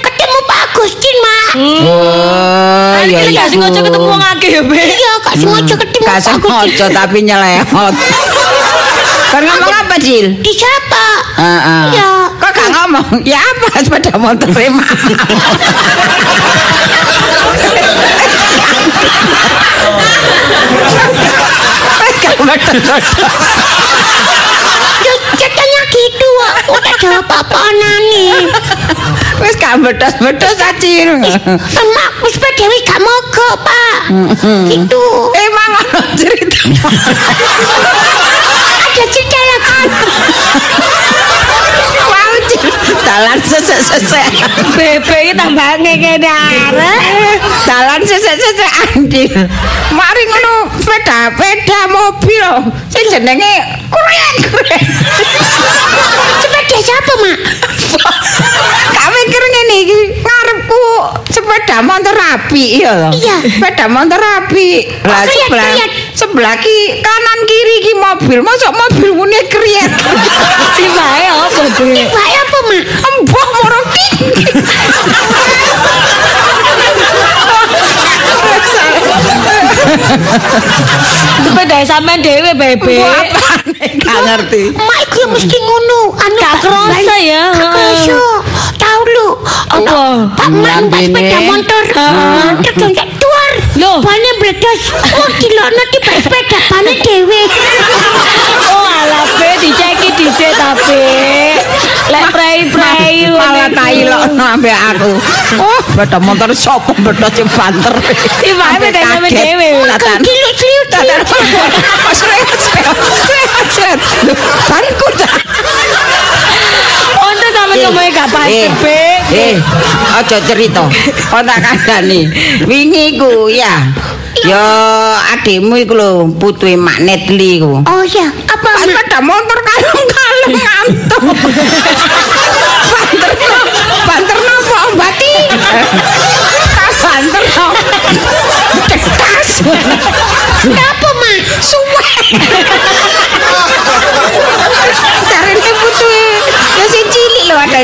ketemu Pak Agustin mak. Oh, Kan iya kita iya. gak sengaja ketemu wong akeh ya, Be. Iya, gak sengaja ketemu Gak Pak Agustin. sengaja tapi nyelehot. Kan *laughs* ngomong apa Cil? Disapa. Heeh. Iya. Kok gak ngomong? Ya apa *laughs* sepeda motor Katanya gitu, tak jawab apa-apa nih. Wis gak bedos-bedos acil. Emak, wis Pak Dewi gak mogo, Pak. Gitu. Emang ono cerita. Ada cerita lagi. Dalan sesek-sesek. Bebe iki tambah ngekene arek. Dalan sesek-sesek andil. Mari ngono sepeda-peda mobil sing jenenge kurek-kurek. Sepeda siapa, Mak? Gak mikir ngene iki ngarepku sepeda motor api ya lho. Iya. Sepeda motor api. Lah Kriet, sebelah ki kanan kiri ki mobil. Masuk mobil mune kriet. *laughs* Tibae apa, Be? Pak apa, Mak? Embah moro ki. Sepeda sampean dhewe, Bebe. Gak ngerti. Mak ya mesti ngono. Anu Gak kerasa ya, kerasa. Tahu lu. Apa? Pak Man pas sepeda motor. Heeh. lo pane bledos kok dilono di sepeda pane dhewe. Oh ala be diceki dhisik tapi lek prei prei malah tai lo ambe aku. Oh. Beda motor sapa bledos sing banter. Di wae be dewe dhewe kilo kilo kilo kilo kilo kilo kilo kilo ngomongnya gak Eh, pantes, Be. Eh, aja cerita. Kok tak kandhani. Wingi ku ya. Ya adikmu iku lho, putuhe Mak Netli ku. Oh ya, apa mak? pada motor kalem-kalem ngantuk. Banterno, banterno apa ombati? Tak banterno. Cekas. Apa mak? Suwe. Carane putuhe. Ya sing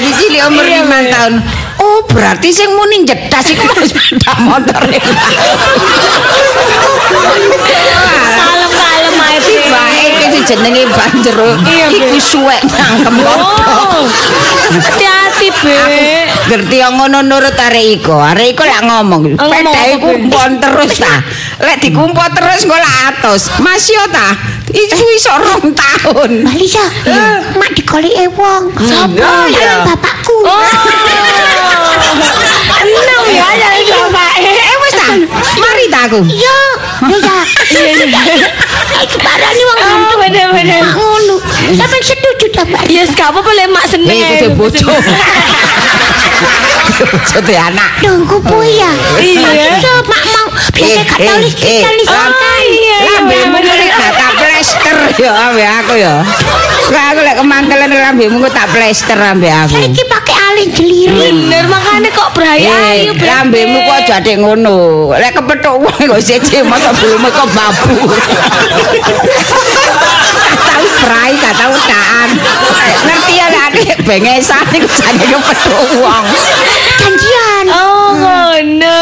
di cilik umur 5 tahun. Oh, berarti sing muni jedas iku *laughs* wis sepeda motor. Kalem-kalem ae, Be. Bae iki jenenge banjero. Iya. Iku suwek nangkem Oh. Hati-hati, Be. Ngerti yang ngono nurut arek iko. Arek iko lek ngomong, Oh, ngomong peda apa, iku Be? kumpul terus ta. Lek dikumpul terus engko lak atus. Masih yo ta. Iku iso rong tahun. Mbak Lisa, mak digoleki wong. Sapa? Calon bapakku. Oh. Enam ya dari bapak. Eh wis ta. Mari ta aku. Iya, iya. Iki parani wong Oh, bener-bener. Mak ngono. Sampeyan setuju ta, Mbak? Ya yes, gak apa-apa lek mak seneng. Eh, kudu bojo. Te anak. Dongku ya. Iya. Mak mau biasa katolik kita nih. Oh, iya. Lambemu kuwi gak tak plester ya ambek aku ya. Lah aku lek kemantelen lambemu ku tak plester ambek aku. Saiki pakai alin jeliri. Bener makanya kok beraya Eh, ayu Be. lambemu kok adek ngono. Lek kepethuk wong kok siji masa bulume kok babu. Gak tau prai, gak tau daan. Ngerti ya lek adek bengesan iku jane kepethuk wong. Janjian. Oh, ngono.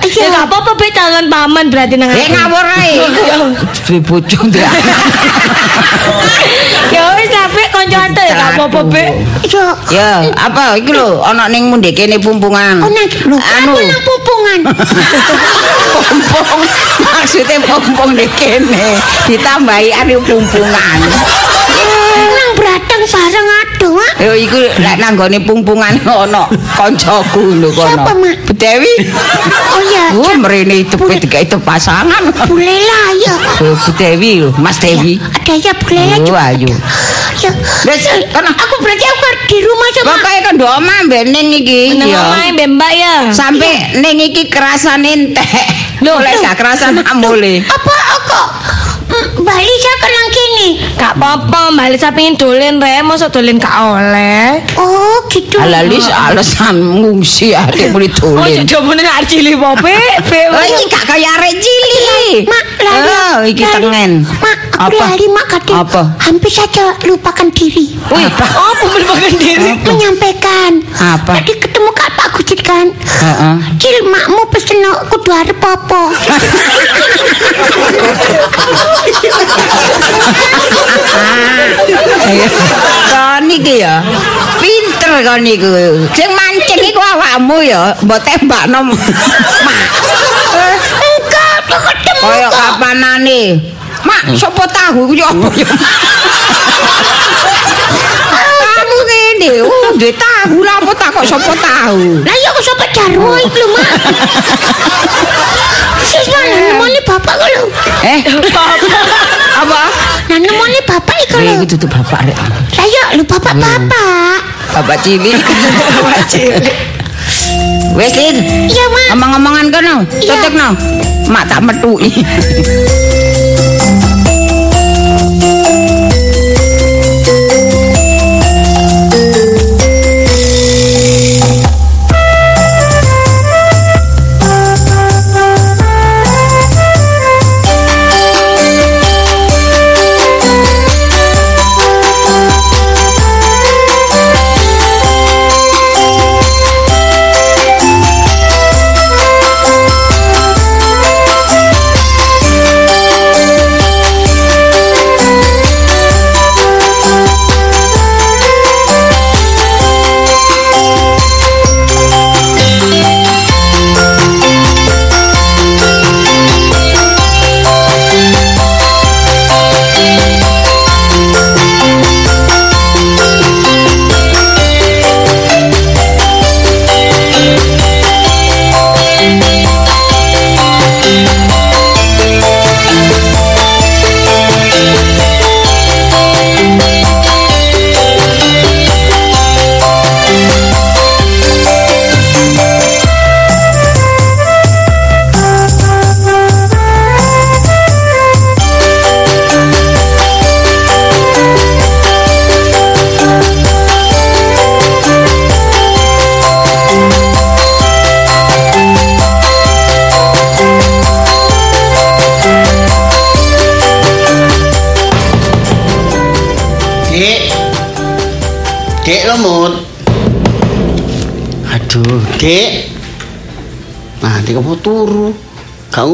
Iya. Ya gak apa-apa be jangan paman berarti nang Eh aku. ngawur ae. *laughs* Duwe bojo ndek. Ya wis tapi kanca ante ya gak apa-apa be. Yo. Ya, apa iki lho ana ning mundhe kene pumpungan. Oh, nang lho, anu aku nang pupungan. pompong *laughs* maksudnya pompong di kene ditambahi anu pumpungan Nang bratang bareng aduh, Mak. yo iku lek nanggone pumpungan ono kancaku lho kono Siapa, Mak? Bu Dewi Oh ya, oh mrene itu dikai itu pasangan boleh lah ya. Oh, Bu Dewi Mas Dewi Ada ya boleh lah. oh ayo. Wis kono Aku berarti aku di rumah sama. pokoke kondo omah mbek ning iki? Nang ya omahe Mbak ya. sampai ning iki kerasan entek. Lho lek gak kerasan amule. Apa kok? Mm, Mbak Lisa kan nang kini. Gak apa-apa, Mbak Lisa pengen dolen re, masa dolen gak oleh. Oh gitu. Alalis alasan ngungsi adek muni Oh, dolen. jadi bener gak cilik pope, *laughs* be. Oh, iki gak kaya arek cilik. Mak, lali. Oh, iki tengen. Mak, aku Apa? lali mak kadang Apa? hampir saja lupakan diri. Wih, apa melupakan diri? Menyampaikan. Apa? Tadi ketemu Kak Pak Gujit kan. Heeh. Cil, makmu pesen kudu arep apa? Kon iki ya. Pinter kon iku. Sing mancing iku awakmu ya, mbok tembakno. Mak. Eh, Enggak, ketemu Kaya kapanane? Mak, sapa tahu ya apa ya? Ngene, oh, duwe tahu lah apa tak kok sapa tahu? Lah ya kok sampe jarwo iki lho, Mak. Sis mana nemoni bapak kok lho. Eh, apa? Nah nemoni bapak iki Eh, lho. itu tuh bapak rek. Lah ya lho bapak-bapak. Bapak cilik. *laughs* Bapak cilik. Wes, Lin. Iya, Mak. Omong-omongan kono, Iya. tutup no. Mak tak metuki.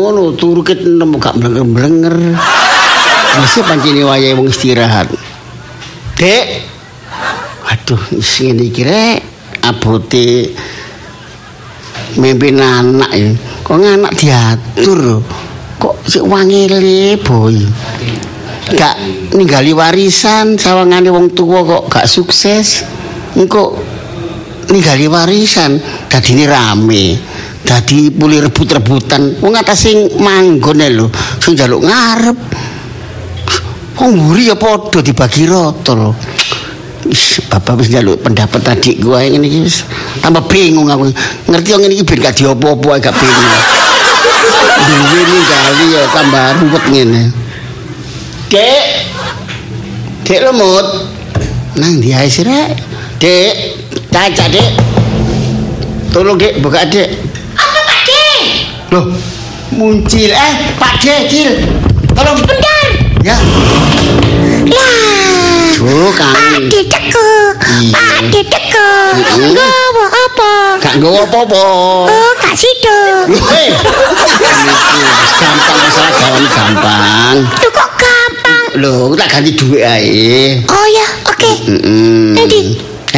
Ngono, turu ket nemu gak blenger-blenger. Mesti pancene wayahe wong istirahat. Dek. Aduh, ngene iki rek. Abote mimpin anak ya. Kok anak diatur. Kok sik wangele, boy. Gak ninggali warisan sawangane wong tua kok gak sukses. Engko ninggali warisan dadine rame. Dadi puli rebut-rebutan. Wong sing manggon lho, sing njaluk ngarep. Wong mburi ya padha dibagi rata lho. Bapak wis njaluk pendapat adik gua ngene iki wis tambah bingung aku. Ngerti yang iki ben gak diopo-opo gak bingung. Duwe ninggali ya tambah ruwet ngene. Dek. Dek lemut. Nang ndi ae sih? Dek, caca, Dek. Tolong, Dek, buka, Dek. Pak? Loh, muncil. Eh, Pak Dek, Cil. Tolong. Bentar. Ya. Lah. Tuh, Pak kang. De teko. Iya. Pak De teko. Mm-mm. Nggawa apa? Gak nggawa apa-apa. Oh, Kak Sido. Loh, *laughs* hei. Ini gampang masalah gawan gampang. Itu kok gampang. Loh, tak ganti duit ae. Oh ya, oke. Heeh. Nanti.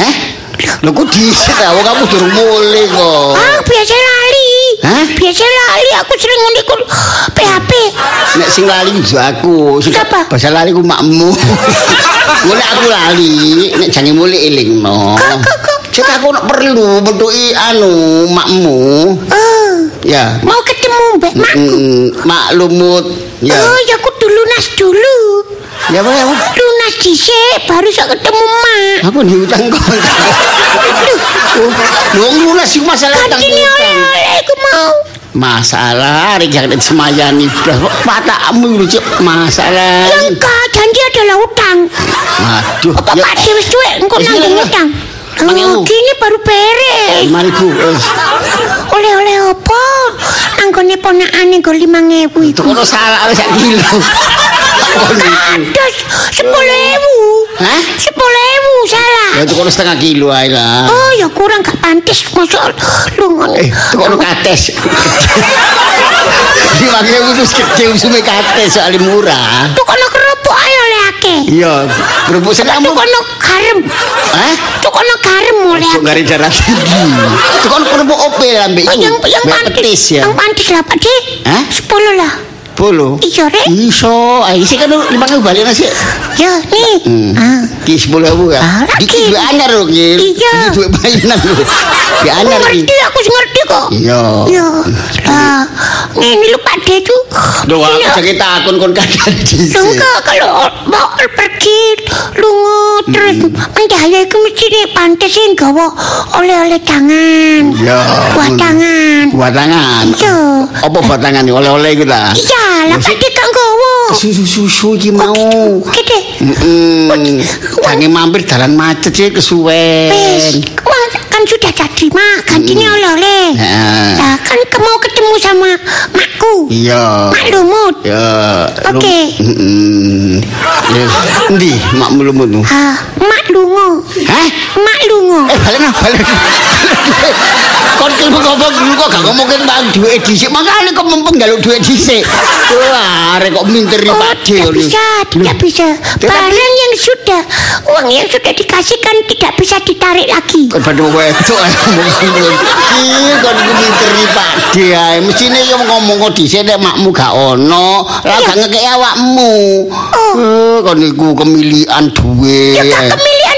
Hah? Lho kok dhisik ta? Wong kamu durung mulai kok. Ah, biasa lali. Hah? Biasa lali. Aku sering ngundi ku PHP. Nek sing lali ku aku. Siapa? Bahasa lali ku makmu. Mulai aku lali, nek jange mulai elingno. Cek aku nak perlu bentuki anu makmu. Oh, Ya. mau ketemu Mbak Mak. Mm, mak lumut. Ya. Oh, ya aku dulu lunas dulu. Ya apa ya? Lunas dhisik baru bisa ketemu Mak. Aku diutang kok. Wong lunas iku masalah utang. Kantine oleh-oleh mau. Masalah rek jangan semayani blas matamu Cik. masalah. Yang kak janji adalah utang. Aduh. Apa ya. Pak De wis cuek engko nanggung utang. Emang Oh, gini baru beres. Lima ribu. wis. Oleh-oleh apa? Nanggone ponakane go 5000 Itu iku. kono salah wis sak kilo. Kono iku. Kados 10000. Hah? 10000 salah. Ya itu kono setengah kilo ae lah. Oh, ya kurang gak pantes masuk lu ngono. Eh, itu kono kates. Di makanya itu gede usume kates soalnya murah. Tuh kono kerupuk ae oleh akeh. Iya, kerupuk Tuh senamu. kono garam. Hah? Tuh kono garam oleh Kok akeh. gari darah tinggi. Itu kono kerupuk opel ambek Oh, iku. yang yang Mbak pantes. petis ya. Yang pantes lah Pak De. Hah? 10 lah. Puluh. Iya, Rek. Iso, ayo sih kan lima kali balik nasi. Ya, nih. Hmm. Ah. Ki sepuluh ribu ya. Ah, dua anyar loh, Ki. Iya. Diki dua mainan loh. Dua Aku anyar ngerti, aku ngerti kok. Iya. Iya. Lah, ini lu Pak De tuh. Doa aku sakit takut kon kadang di Lu kalau mau pergi lunga terus mendaya iku mesti nih pantes sih gawa oleh-oleh tangan. Ya. Buat tangan. Buat tangan. Iya. Apa buat tangan nih? Oleh-oleh gitu lah. Iya, lah Maksud- Pak De kan gawa. Susu-susu iki mau. Gede. Heeh. Mampir dalan macet sih kesuwen. kan sudah jadi mak, gantinya oleh-oleh. Heeh. Nah, kan kamu mau ketemu sama makku. Iya. Mak lumut. Ya. Oke. Heeh. Ya, endi mak mulumut nu? Mak lungo. Hah? Mak lungo. Eh balik nah balik. Kon ki ngomong dulu kok gak ngomongin bang duit dhisik. Makane kok mumpung njaluk duit dhisik. Wah, arek kok minteri Oh, Pak tidak bisa, tidak bisa. Barang yang sudah, uang yang sudah dikasihkan tidak bisa ditarik lagi. Kon pada wedok kon ae. Mesine yo ngomong kok dhisik nek makmu gak ono, lah gak ngekek awakmu. Oh, kon iku kemilian duit. Ya gak kemilian.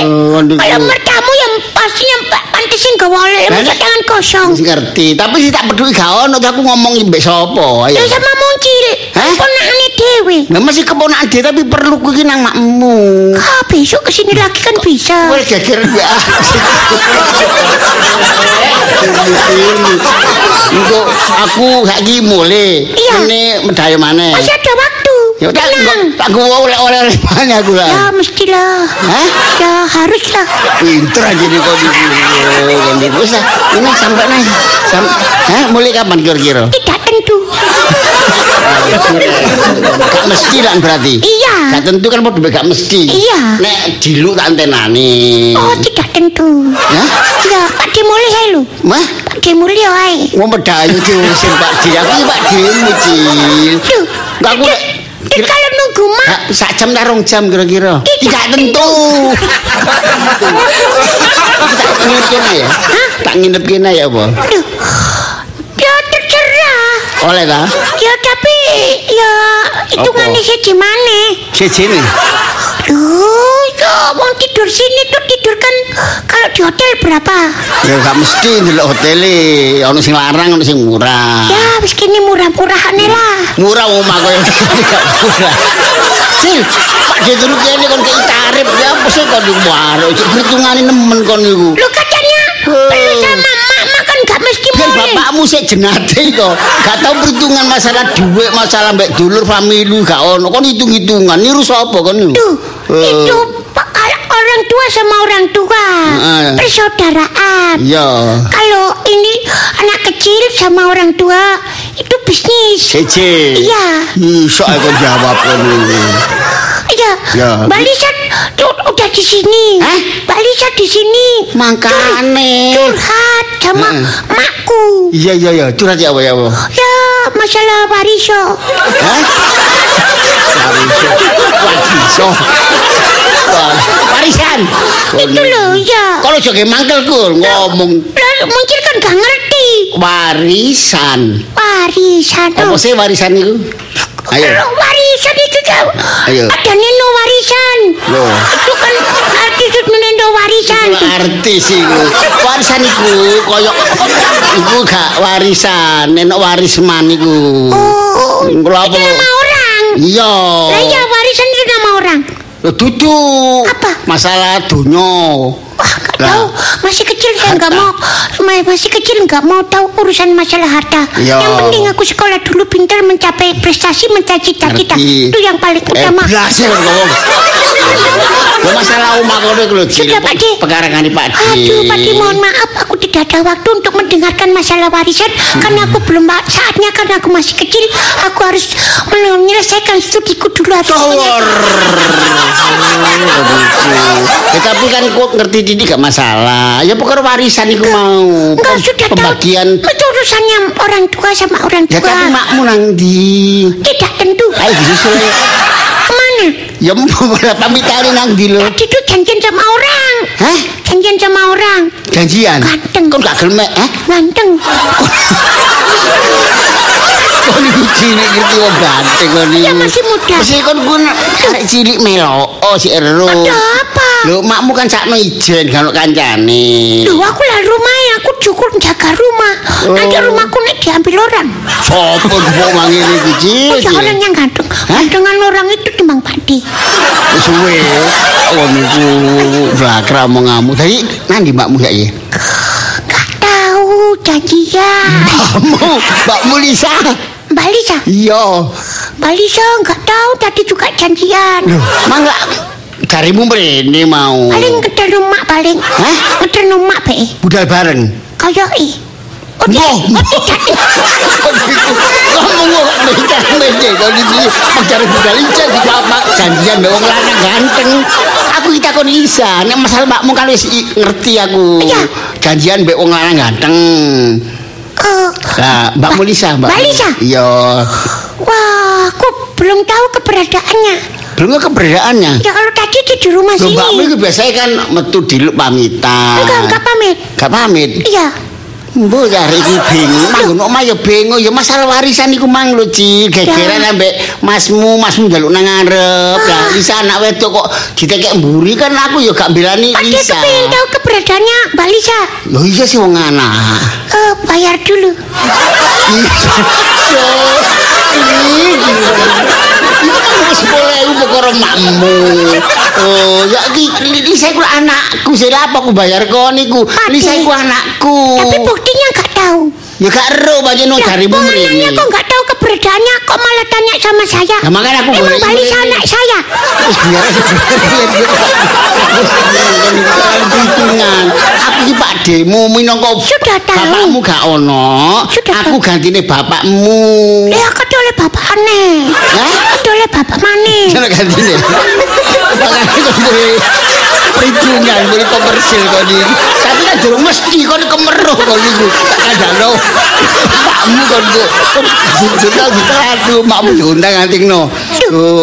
Oh, iku. Kalau mertamu yang pastinya Pak pantesin gak boleh masa tangan kosong. Ngerti, tapi sih tak peduli gak ono aku ngomong mbek sapa. Ya sama muncil, Hah? ponakane dewe. Nah masih keponakan dia tapi perlu ku iki nang makmu. Ah, besok kesini lagi kan bisa. Wes geger. Untuk *laughs* aku saiki mulai. Iya. Ini medaya mana? Masih ada waktu. Ya tak Tenang. tak gua oleh-oleh mana aku Ya lah. mestilah. Hah? Ya haruslah. Pinter aja nih kau di Wes lah. Ini sampai nih. Sam Hah? Mulai kapan kira-kira? Tidak tentu. Gak mesti lah berarti. Iya. Gak tentu kan padha gak mesti. Iya. Nek diluk tak antenani. Oh, tidak tentu. Ya? Ya, Pak Demuli hai lu. Mah, Pak Demuli hai. wong medayu diusir Pak Di. Aku Pak Demu, Cil. Duh, Gak aku Dan kalau nunggu mak, sak jam ta rong jam kira-kira. Tidak tentu. *laughs* tak nginep kene ya. Tak nginep kene ya apa? ya terserah. Oleh ta? Ya tapi ya hitungannya sih gimana? Sejene. Duh, ya mau tidur sini tuh tidur kan kalau di hotel berapa? Ya gak mesti ndelok hotel ono sing larang ono sing murah. Ya, wis kini murah-murahan lah. Murah omah koyo gak murah. Cil, Pak Jetru kene kon kei tarif ya apa sih kon maro hitungane nemen kon niku. Lu katanya perlu sama mak, kan gak mesti Biar boleh. Bapakmu sik jenate kok. Gak tau perhitungan masalah duit, masalah mbek dulur famili gak ono. Kon hitung-hitungan niru sapa kon niku? Eh, itu orang tua sama orang tua, Heeh. persaudaraan. Iya. Kalau ini anak kecil sama orang tua itu bisnis. Sece. Iya. Iso aku jawab kon. Ya. Balisan tuh udah di sini. Hah? Balisan di sini. Mangkane. Curhat sama Heeh. makku. Iya iya iya, curhat ya apa ya apa? Ya masalah wariso. Hah? Wariso. Warisan. Itu loh ya. Kalau joge mangkelku ngomong Lah mungkin kan gak ngerti. warisan. Warisan. Apa tuh. sih warisan itu? Ayo. Warisan Ayo. ada nino warisan. Loh. Itu kan artis nendo warisan. Itu artis iku. Warisan iku koyo iku gak warisan, enak warisman iku. Oh, apa? itu nama orang. Iya. Lah iya warisan itu nama orang. Loh, Duduk. Apa? Masalah dunyo. Wah, gak tahu. Masih kecil saya nggak mau. Ma- Masih kecil nggak mau tahu urusan masalah harta. Iya. Yang penting aku sekolah dulu pintar mencapai prestasi mencapai cita-cita. Itu yang paling Eh, utama. ya ngomong. Lah masalah omah kono iku lho. Sudah, Pak Di. Pekarangan Pak Di. Aduh, Pak Di, mohon maaf, aku tidak ada waktu untuk mendengarkan masalah warisan karena aku belum saatnya karena aku masih kecil. Aku harus menyelesaikan studiku dulu. Aduh, Tawar. Ya, tapi kan kok ngerti Didi gak masalah. Ya pokoknya warisan iku mau. Enggak Pem- sudah tahu. pembagian. Itu urusannya orang tua sama orang tua. Ya tapi makmu nang di. Tidak tentu. Ayo disusul. Ke mana? Ya malah pamitane nang di lho. Tadi tuh janjian sama orang. Hah? Janjian sama orang. Janjian. Ganteng. Kok gak gelem eh? Ganteng. Kok *laughs* niku cilik ngerti wong ganteng kok niku. Ya, masih muda. Mesti kon kun arek cilik melo. Si Ero. Ada apa? Lho makmu kan sakno ijen kalau kancane. Duh, aku lah rumah ya, aku cukup jaga rumah. Nanti Oh. rumahku nih diambil orang. Sopo mangene iki Oh, Cil? ya orang yang ganteng. Gantengan orang itu timbang Pakde. Wis suwe. Oh niku blakra omonganmu. Tadi nandi mbakmu ya ya? Gak tahu janjian. Mbakmu, mbakmu Lisa. Mbak Lisa, Iya. Mbak Lisa nggak tahu tadi juga janjian. Loh, mangga carimu mrene mau. Paling ngeder rumah paling. Hah? Ngeder rumah be. budal bareng. Kayak i. Oh, Wah, tidak. Oh, tidak. Ngomong kok mece-mece kok iki pacar budal ijen di apa janjian mbek wong lanang ganteng. Aku iki takon Lisa, nek masalah mbakmu kan wis ngerti aku. Janjian mbek wong lanang ganteng. Eh, Lah, mbakmu Lisa, mbak. Mbak Lisa? Iya. Wah, aku belum tahu keberadaannya. Belum ke keberadaannya. Ya kalau tadi itu di rumah Loh, sini. mbakmu itu biasanya kan metu diluk pamitan. Enggak, enggak pamit. Gak pamit. Iya. Mbok ya iki bingung, manggon omah ya bingung ya masalah warisan iku mang lho Ci, gegeran ambek masmu, masmu njaluk nang ngarep. Lah Lisa anak wedok kok ditekek mburi kan aku ya gak belani Pak Lisa. kepingin tahu keberadaannya Mbak Lisa. Loh iya sih wong anak. Eh, bayar dulu. *laughs* Wis boleh aku perkara makmu. Oh, ya iki Lisa iku anakku, sing apa aku bayar kon iku. Pade. Lisa iku anakku. Tapi buktinya nggak tahu. Ya gak ero banyak no Lah, jarimu kok anaknya mrene. kok nggak tahu keberadaannya kok malah tanya sama saya? Nah, makanya aku Emang Bali ini. anak saya. Hitungan. Aku ki Pak Demo minangka Sudah tahu. bapakmu gak ono. Aku gantine bapakmu. Ya kata oleh bapak aneh. Hah? Oleh bapak maneh. Cara gantine. Kok perhitungan, boleh komersil kok ini. Tapi kan durung mesti kok kemeruh kok niku. Tak kandalo. Makmu kon kok jurnal ditadu, makmu diundang ngantingno.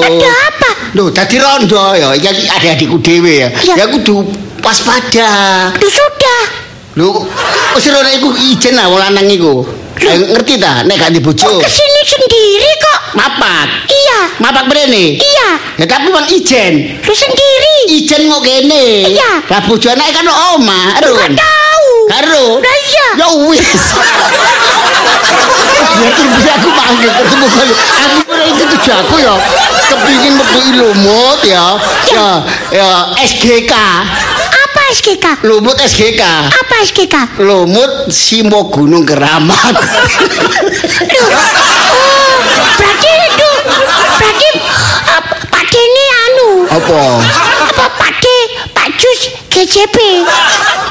Ada apa? Loh, dadi rondo ya, iki adik-adikku dhewe ya. Ya kudu waspada. Duh, sudah. Lho, wis ora iku ijen lah wong lanang iku. Eh, ngerti ta nek gak di bojo. Sendiri kok. Mapak. Iya. Mapak mrene. Iya. Ya tapi bang ijen. Lu sendiri. Ijen kok kene. Iya. Lah bojo anake kan omah, Gak Run. tahu. Karo. Lah iya. Ya wis. *laughs* Biar bisa aku panggil ketemu kali. Aku pernah itu tujuh aku ya. Kepingin metu lumut ya. Ya, ya SGK. SGK? Lumut SGK. Apa SGK? Lumut Simo Gunung Keramat. *laughs* Duh. Oh, berarti itu berarti uh, Pak D ini anu Apa? apa Pak D Pak Jus GJP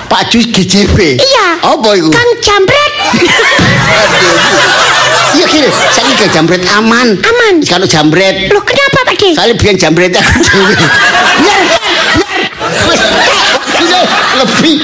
Pak Jus GJB. iya Apa itu? Kang Jambret Iya gini, saya ke jambret aman. Aman. Kalau jambret, Loh kenapa Pak D? saya biar jambret aku. *laughs* Biar, biar. Lebih.